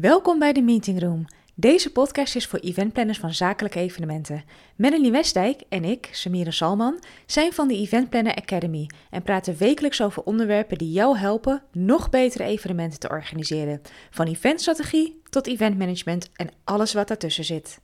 Welkom bij de Meeting Room. Deze podcast is voor eventplanners van zakelijke evenementen. Melanie Westdijk en ik, Samira Salman, zijn van de Event Planner Academy en praten wekelijks over onderwerpen die jou helpen nog betere evenementen te organiseren. Van eventstrategie tot eventmanagement en alles wat daartussen zit.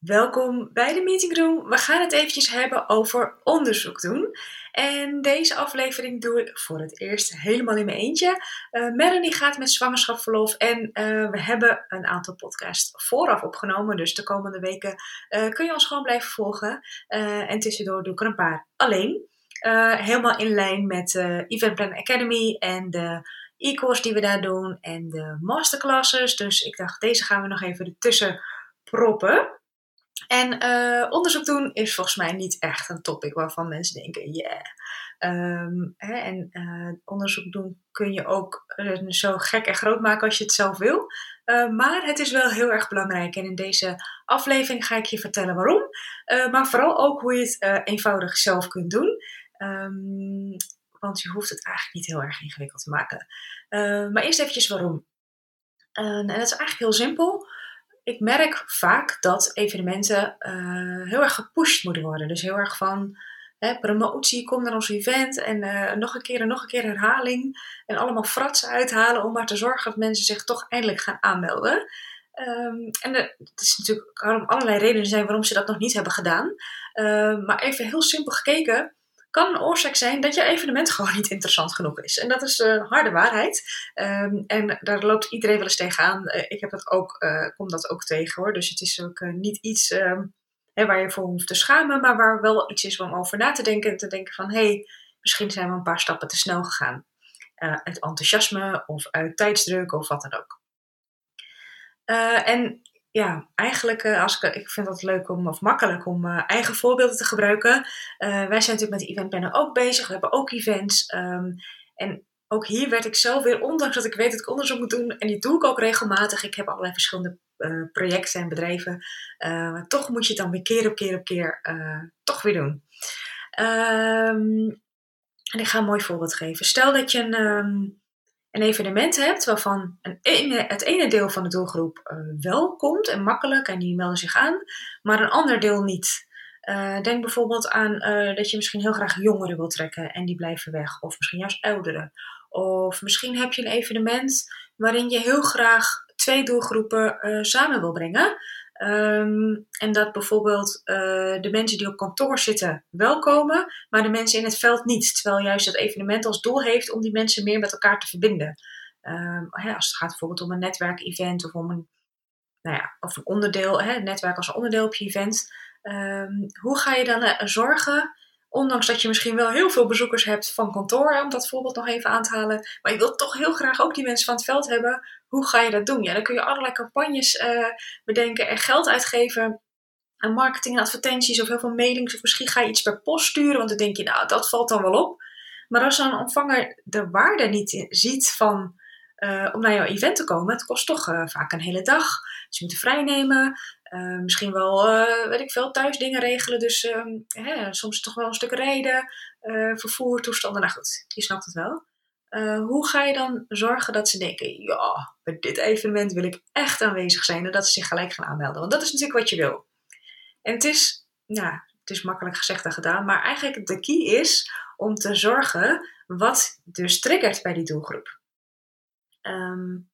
Welkom bij de Meeting Room. We gaan het eventjes hebben over onderzoek doen. En deze aflevering doe ik voor het eerst helemaal in mijn eentje. Uh, gaat met zwangerschapsverlof en uh, we hebben een aantal podcasts vooraf opgenomen. Dus de komende weken uh, kun je ons gewoon blijven volgen. en tussendoor doe ik er een paar alleen. helemaal in lijn met Event Plan Academy en de e-course die we daar doen en de masterclasses. Dus ik dacht, deze gaan we nog even ertussen proppen. En uh, onderzoek doen is volgens mij niet echt een topic waarvan mensen denken, yeah. Um, hè, en uh, onderzoek doen kun je ook uh, zo gek en groot maken als je het zelf wil. maar het is wel heel erg belangrijk. En in deze aflevering ga ik je vertellen waarom. maar vooral ook hoe je het eenvoudig zelf kunt doen. Um, want je hoeft het eigenlijk niet heel erg ingewikkeld te maken. maar eerst eventjes waarom. en dat is eigenlijk heel simpel ik merk vaak dat evenementen uh, heel erg gepusht moeten worden. Dus heel erg van hè, promotie, kom naar ons event en uh, nog een keer en nog een keer herhaling. En allemaal fratsen uithalen om maar te zorgen dat mensen zich toch eindelijk gaan aanmelden. Um, en er is natuurlijk allerlei redenen zijn waarom ze dat nog niet hebben gedaan. Uh, maar even heel simpel gekeken kan een oorzaak zijn dat je evenement gewoon niet interessant genoeg is. En dat is uh, harde waarheid. Um, en daar loopt iedereen wel eens tegenaan. Uh, ik heb dat ook, uh, kom dat ook tegen hoor. Dus het is ook niet iets um, hè, waar je voor hoeft te schamen, maar waar wel iets is om over na te denken. En te denken van hé, hey, misschien zijn we een paar stappen te snel gegaan. uit enthousiasme of uit tijdsdruk of wat dan ook. en ja, eigenlijk, uh, als ik, ik vind het leuk om, of makkelijk om uh, eigen voorbeelden te gebruiken. Uh, wij zijn natuurlijk met de eventplannen ook bezig. We hebben ook events. Um, en ook hier werd ik zelf weer, ondanks dat ik weet dat ik onderzoek moet doen, en die doe ik ook regelmatig. Ik heb allerlei verschillende projecten en bedrijven. maar toch moet je het dan weer keer op keer op keer toch weer doen. Um, en ik ga een mooi voorbeeld geven. Stel dat je een. Um, een evenement hebt waarvan een het ene deel van de doelgroep uh, wel komt en makkelijk en die melden zich aan, maar een ander deel niet. Uh, denk bijvoorbeeld aan uh, dat je misschien heel graag jongeren wilt trekken en die blijven weg, of misschien juist ouderen. Of misschien heb je een evenement waarin je heel graag twee doelgroepen samen wil brengen. Um, en dat bijvoorbeeld uh, de mensen die op kantoor zitten wel komen, maar de mensen in het veld niet. Terwijl juist het evenement als doel heeft om die mensen meer met elkaar te verbinden. Um, hè, als het gaat bijvoorbeeld om een netwerkevent of om een, nou ja, of een onderdeel, hè, netwerk als onderdeel op je event. Um, hoe ga je dan uh, zorgen Ondanks dat je misschien wel heel veel bezoekers hebt van kantoor, om dat voorbeeld nog even aan te halen. Maar je wilt toch heel graag ook die mensen van het veld hebben. Hoe ga je dat doen? Ja, dan kun je allerlei campagnes uh, bedenken en geld uitgeven aan marketing en advertenties of heel veel mailings. Of misschien ga je iets per post sturen, want dan denk je, nou, dat valt dan wel op. Maar als een ontvanger de waarde niet ziet van uh, om naar jouw event te komen, het kost toch uh, vaak een hele dag. Dus je moet vrij nemen. Uh, misschien wel, weet ik veel, thuis dingen regelen. Dus hè, soms toch wel een stuk rijden, vervoer, toestanden. Nou goed, je snapt het wel. hoe ga je dan zorgen dat ze denken, ja, bij dit evenement wil ik echt aanwezig zijn en dat ze zich gelijk gaan aanmelden? Want dat is natuurlijk wat je wil. En het is, ja, het is makkelijk gezegd en gedaan, maar eigenlijk de key is om te zorgen wat dus triggert bij die doelgroep. Um,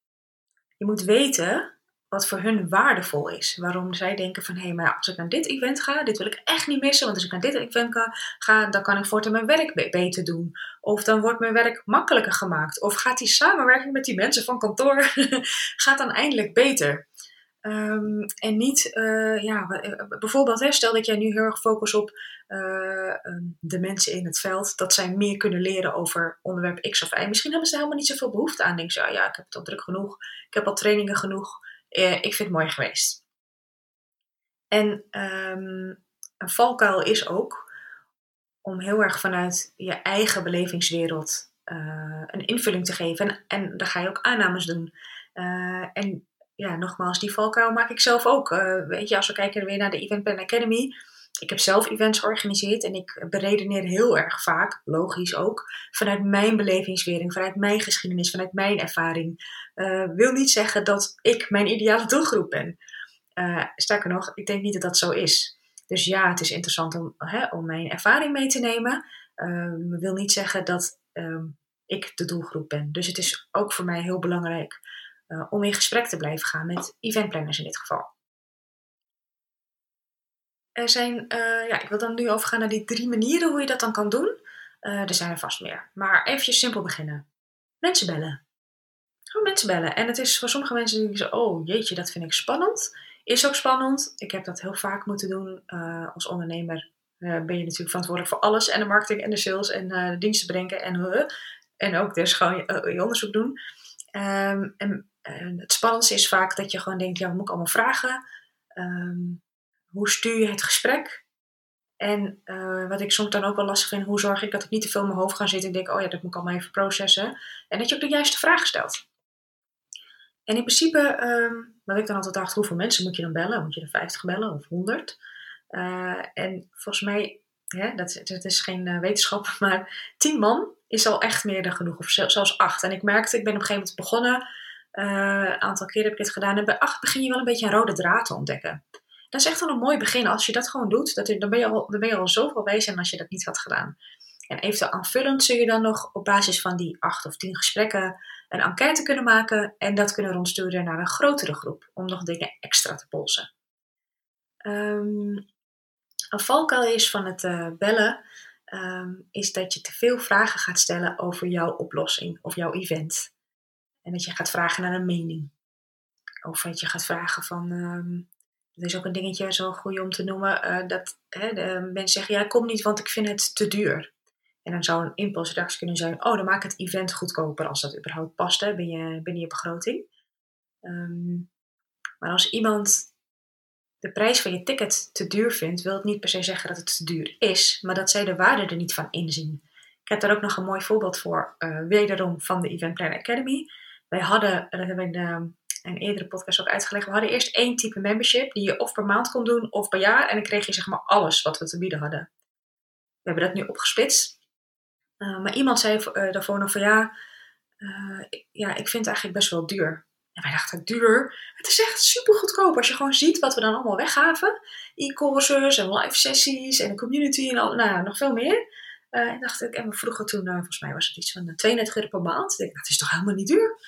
je moet weten wat voor hun waardevol is. Waarom zij denken van, hé, hey, maar als ik naar dit event ga, dit wil ik echt niet missen. Want als ik naar dit event ga, dan kan ik voortaan mijn werk beter doen. Of dan wordt mijn werk makkelijker gemaakt. Of gaat die samenwerking met die mensen van kantoor, gaat dan eindelijk beter. Um, en niet, uh, ja, eh, bijvoorbeeld, hè, stel dat jij nu heel erg focust op uh, de mensen in het veld, dat zij meer kunnen leren over onderwerp X of Y. Misschien hebben ze helemaal niet zoveel behoefte aan. Denk ze, ja, ja, ik heb het al druk genoeg, ik heb al trainingen genoeg, uh, ik vind het mooi geweest. En um, een valkuil is ook om heel erg vanuit je eigen belevingswereld een invulling te geven. En, daar ga je ook aannames doen. en ja, nogmaals, die valkuil maak ik zelf ook. Uh, weet je, als we kijken weer naar de Event Plan Academy. Ik heb zelf events georganiseerd en ik beredeneer heel erg vaak, logisch ook, vanuit mijn belevingswering, vanuit mijn geschiedenis, vanuit mijn ervaring. Uh, wil niet zeggen dat ik mijn ideale doelgroep ben. Uh, sterker nog, ik denk niet dat dat zo is. Dus ja, het is interessant om, hè, om mijn ervaring mee te nemen. Uh, wil niet zeggen dat ehm, ik de doelgroep ben. Dus het is ook voor mij heel belangrijk om in gesprek te blijven gaan met eventplanners in dit geval. Er zijn, uh, ja, ik wil dan nu overgaan naar die drie manieren hoe je dat dan kan doen. Uh, er zijn er vast meer. Maar even simpel beginnen. Mensen bellen. Gewoon mensen bellen. En het is voor sommige mensen die zeggen, oh jeetje, dat vind ik spannend. Is ook spannend. Ik heb dat heel vaak moeten doen. Uh, als ondernemer ben je natuurlijk verantwoordelijk voor alles. En de marketing en de sales en de diensten brengen. En, en ook dus gewoon je, onderzoek doen. Um, en het spannendste is vaak dat je gewoon denkt, ja, wat moet ik allemaal vragen? Um, hoe stuur je het gesprek? En uh, wat ik soms dan ook wel lastig vind, hoe zorg ik dat ik niet te veel in mijn hoofd ga zitten en denk, oh ja, dat moet ik allemaal even processen. En dat je ook de juiste vragen stelt. En in principe, um, wat ik dan altijd dacht, hoeveel mensen moet je dan bellen? Moet je er 50 bellen of 100? Uh, eh, en volgens mij, dat, is geen uh, wetenschap, maar 10 man is al echt meer dan genoeg. Of zelfs 8. En ik merkte, ik ben op een gegeven moment begonnen, een aantal keer heb ik dit gedaan. En bij 8 begin je wel een beetje een rode draad te ontdekken dat is echt wel een mooi begin. Als je dat gewoon doet, dat, dan, ben je al, dan ben je al zoveel bezig als je dat niet had gedaan. En eventueel aanvullend zul je dan nog op basis van die acht of tien gesprekken een enquête kunnen maken en dat kunnen rondsturen naar een grotere groep om nog dingen extra te polsen. Um, een valkuil is van het uh, bellen um, is dat je te veel vragen gaat stellen over jouw oplossing of jouw event. En dat je gaat vragen naar een mening. Of dat je gaat vragen van um, dat is ook een dingetje, zo goed om te noemen, uh, dat hè, de mensen zeggen, ja, kom niet, want ik vind het te duur. En dan zou een impulsreactie kunnen zijn, oh, dan maak het event goedkoper als dat überhaupt past hè, binnen, binnen je begroting. Um, maar als iemand de prijs van je ticket te duur vindt, wil het niet per se zeggen dat het te duur is, maar dat zij de waarde er niet van inzien. Ik heb daar ook nog een mooi voorbeeld voor, uh, wederom van de Event Planner Academy. Wij hadden, dat hebben we in de een eerdere podcast ook uitgelegd. We hadden eerst één type membership die je of per maand kon doen of per jaar. En dan kreeg je zeg maar alles wat we te bieden hadden. We hebben dat nu opgesplitst. Uh, maar iemand zei uh, daarvoor nog van ja, uh, ja, ik vind het eigenlijk best wel duur. En wij dachten, duur? Het is echt super goedkoop. Als je gewoon ziet wat we dan allemaal weggaven. E-courses en live sessies en een community en al, nou, nog veel meer. en dacht ik, en we vroegen toen, volgens mij was het iets van 32 euro per maand. Ik dat is toch helemaal niet duur?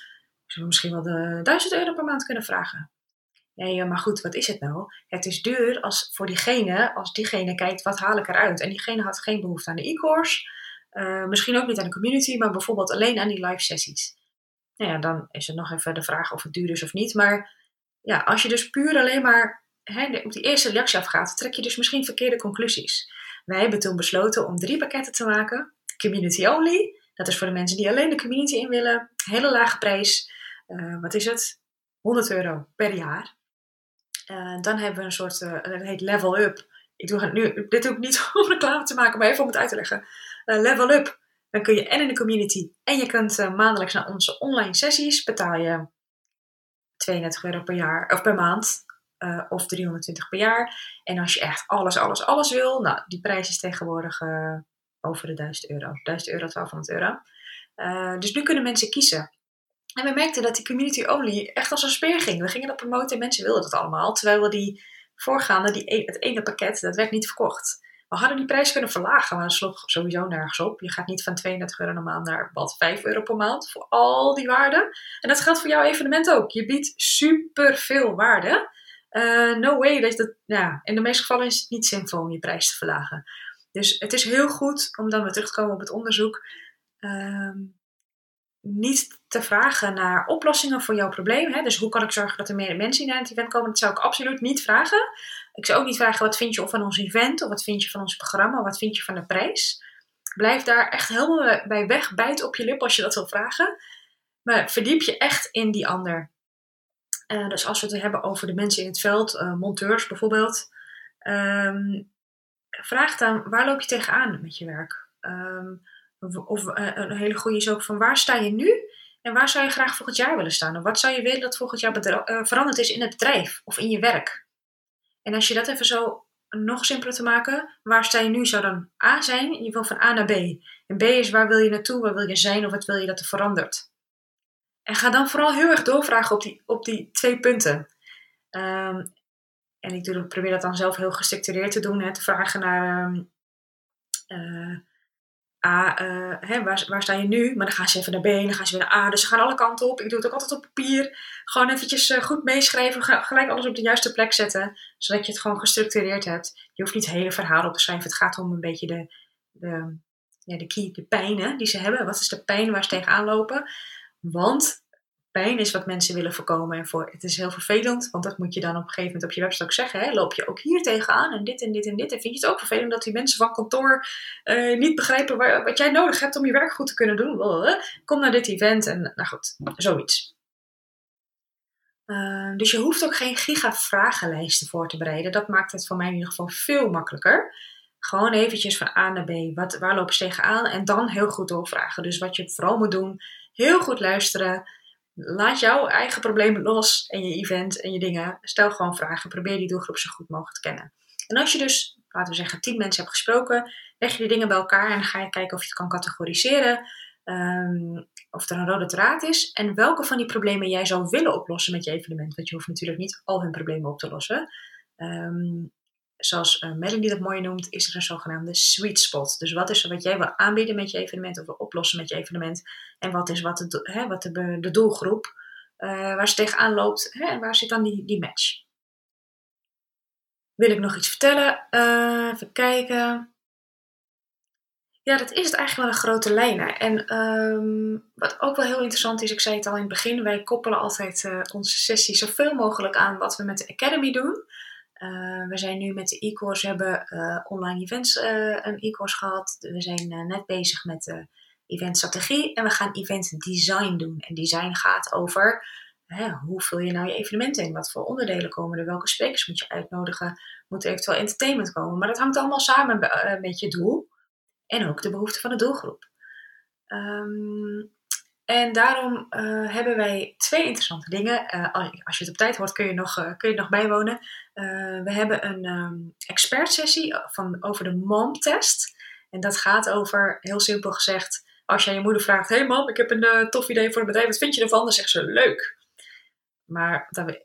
Zullen we misschien wel de 1000 euro per maand kunnen vragen? Nee, maar goed, wat is het nou? Het is duur als voor diegene, als diegene kijkt, wat haal ik eruit? En diegene had geen behoefte aan de e-course. Uh, misschien ook niet aan de community, maar bijvoorbeeld alleen aan die live sessies. Nou ja, dan is het nog even de vraag of het duur is of niet. Maar ja, als je dus puur alleen maar hè, op die eerste reactie afgaat, trek je dus misschien verkeerde conclusies. Wij hebben toen besloten om drie pakketten te maken. Community only. Dat is voor de mensen die alleen de community in willen. Hele lage prijs. Uh, wat is het? 100 euro per jaar. Uh, dan hebben we een soort, uh, dat heet level up. Ik doe het nu, dit doe ik niet om reclame te maken, maar even om het uit te leggen. level up. Dan kun je en in de community en je kunt maandelijks naar onze online sessies betaal je 32 euro per jaar of per maand. of 320 per jaar. En als je echt alles, alles, alles wil, nou, die prijs is tegenwoordig over de 1000 euro. 1000 euro, 1200 euro. dus nu kunnen mensen kiezen. En we merkten dat die community only echt als een speer ging. We gingen dat promoten en mensen wilden dat allemaal. Terwijl we die voorgaande, die, e-, het ene pakket, dat werd niet verkocht. We hadden die prijs kunnen verlagen, maar dat sloeg sowieso nergens op. Je gaat niet van 32 euro per maand naar wat 5 euro per maand voor al die waarden. En dat geldt voor jouw evenement ook. Je biedt super veel waarde. Uh, no way dat dat, ja, in de meeste gevallen is het niet zinvol om je prijs te verlagen. Dus het is heel goed om dan weer terug te komen op het onderzoek. Uh, niet te vragen naar oplossingen voor jouw probleem. Hè? Dus hoe kan ik zorgen dat er meer mensen naar het event komen? Dat zou ik absoluut niet vragen. Ik zou ook niet vragen wat vind je van ons event of wat vind je van ons programma, wat vind je van de prijs. Blijf daar echt helemaal bij weg, bijt op je lip als je dat wil vragen. Maar verdiep je echt in die ander. Uh, dus als we het hebben over de mensen in het veld, uh, monteurs bijvoorbeeld, um, vraag dan waar loop je tegenaan met je werk? Um, of uh, een hele goede is ook van waar sta je nu en waar zou je graag volgend jaar willen staan? Of wat zou je willen dat volgend jaar uh, veranderd is in het bedrijf of in je werk? En als je dat even zo nog simpeler te maken. Waar sta je nu zou dan A zijn. Je wil van A naar B. En B is waar wil je naartoe, waar wil je zijn of wat wil je dat er verandert. En ga dan vooral heel erg doorvragen op die, op die twee punten. Ehm, en ik doe, probeer dat dan zelf heel gestructureerd te doen. Hè, te vragen naar um, uh, A, uh, hè, waar, waar, sta je nu? Maar dan gaan ze even naar B, dan gaan ze weer naar A. Dus ze gaan alle kanten op. Ik doe het ook altijd op papier. Gewoon eventjes uh, goed meeschrijven. Gelijk alles op de juiste plek zetten. Zodat je het gewoon gestructureerd hebt. Je hoeft niet het hele verhaal op te schrijven. Het gaat om een beetje de, de, ja, de key, de pijnen die ze hebben. Wat is de pijn waar ze tegenaan lopen? Want pijn is wat mensen willen voorkomen. En voor, het is heel vervelend, want dat moet je dan op een gegeven moment op je website ook zeggen. Hè? Loop je ook hier tegenaan en dit en dit en dit. En vind je het ook vervelend dat die mensen van kantoor uh, niet begrijpen waar, wat jij nodig hebt om je werk goed te kunnen doen? Kom naar dit event en nou goed, zoiets. Uh, dus je hoeft ook geen giga-vragenlijsten voor te bereiden. Dat maakt het voor mij in ieder geval veel makkelijker. Gewoon eventjes van A naar B. Wat, waar lopen ze tegenaan? En dan heel goed doorvragen. Dus wat je vooral moet doen, heel goed luisteren. Laat jouw eigen problemen los en je event en je dingen. Stel gewoon vragen. Probeer die doelgroep zo goed mogelijk te kennen. En als je dus, laten we zeggen, 10 mensen hebt gesproken, leg je die dingen bij elkaar en ga je kijken of je het kan categoriseren. Um, of er een rode draad is en welke van die problemen jij zou willen oplossen met je evenement. Want je hoeft natuurlijk niet al hun problemen op te lossen. Um, zoals uh, Melanie dat mooi noemt, is er een zogenaamde sweet spot. Dus wat is er wat jij wil aanbieden met je evenement of wil oplossen met je evenement? En wat is wat de, hè, wat de, de doelgroep uh, waar ze tegenaan loopt hè, en waar zit dan die, die match? Wil ik nog iets vertellen? Uh, even kijken. Ja, dat is het eigenlijk wel een grote lijnen. En um, wat ook wel heel interessant is, ik zei het al in het begin, wij koppelen altijd onze sessie zoveel mogelijk aan wat we met de Academy doen. Uh, we zijn nu met de e-course, hebben uh, online events uh, een e-course gehad. We zijn net bezig met de eventstrategie en we gaan event design doen. En design gaat over hoe vul je nou je evenementen in? Wat voor onderdelen komen er? Welke sprekers moet je uitnodigen? Moet er eventueel entertainment komen? Maar dat hangt allemaal samen met je doel en ook de behoeften van de doelgroep. Um, en daarom uh, hebben wij twee interessante dingen. Uh, als je het op tijd hoort, kun je nog, uh, kun je nog bijwonen. we hebben een um, expertsessie van, over de mom-test. En dat gaat over, heel simpel gezegd, als jij je moeder vraagt: Hey mam, ik heb een tof idee voor een bedrijf, wat vind je ervan? Dan zegt ze leuk. Maar dan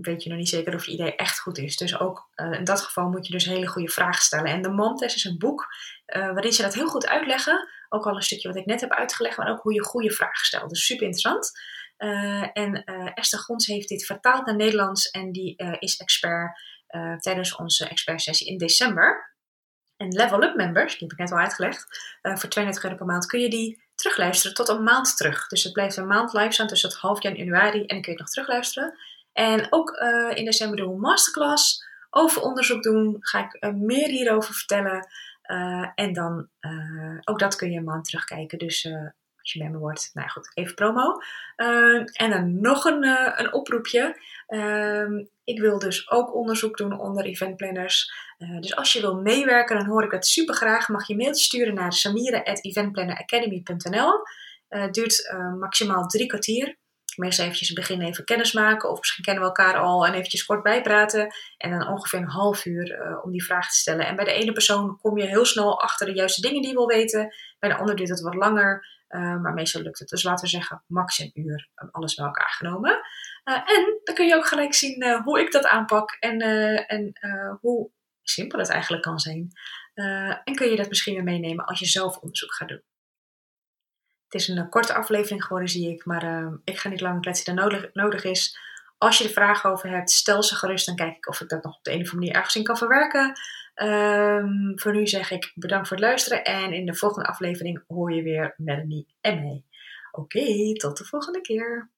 weet je nog niet zeker of je idee echt goed is. Dus ook in dat geval moet je dus hele goede vragen stellen. En de mom-test is een boek waarin ze dat heel goed uitleggen ook al een stukje wat ik net heb uitgelegd, maar ook hoe je goede vragen stelt. Dus super interessant. Uh, en Esther Gons heeft dit vertaald naar Nederlands en die is expert tijdens onze expertsessie in december. En Level Up members, die heb ik net al uitgelegd, voor 32 euro per maand kun je die terugluisteren tot een maand terug. Dus het blijft een maand live staan tussen het half januari en dan kun je het nog terugluisteren. En ook in december doen we een masterclass over onderzoek doen. Ga ik meer hierover vertellen. Uh, en dan, ook dat kun je een maand terugkijken. Dus als je member wordt, nou goed, even promo. en dan nog een, een oproepje. Ehm, ik wil dus ook onderzoek doen onder eventplanners. dus als je wil meewerken, dan hoor ik dat super graag. Mag je mailtje sturen naar samira.eventplanneracademy.nl. Het duurt maximaal drie kwartier meestal eventjes beginnen even kennis maken. Of misschien kennen we elkaar al en eventjes kort bijpraten. En dan ongeveer een half uur uh, om die vraag te stellen. En bij de ene persoon kom je heel snel achter de juiste dingen die je wil weten. Bij de ander duurt het wat langer. Uh, maar meestal lukt het. Dus laten we zeggen max een uur. Alles bij elkaar genomen. En dan kun je ook gelijk zien hoe ik dat aanpak. En, en hoe simpel het eigenlijk kan zijn. en kun je dat misschien weer meenemen als je zelf onderzoek gaat doen. Het is een korte aflevering geworden, zie ik. Maar uh, ik ga niet lang kletsen dan nodig, nodig is. Als je er vragen over hebt, stel ze gerust. Dan kijk ik of ik dat nog op de een of andere manier ergens in kan verwerken. Um, voor nu zeg ik bedankt voor het luisteren. En in de volgende aflevering hoor je weer Melanie en mij. Oké, tot de volgende keer.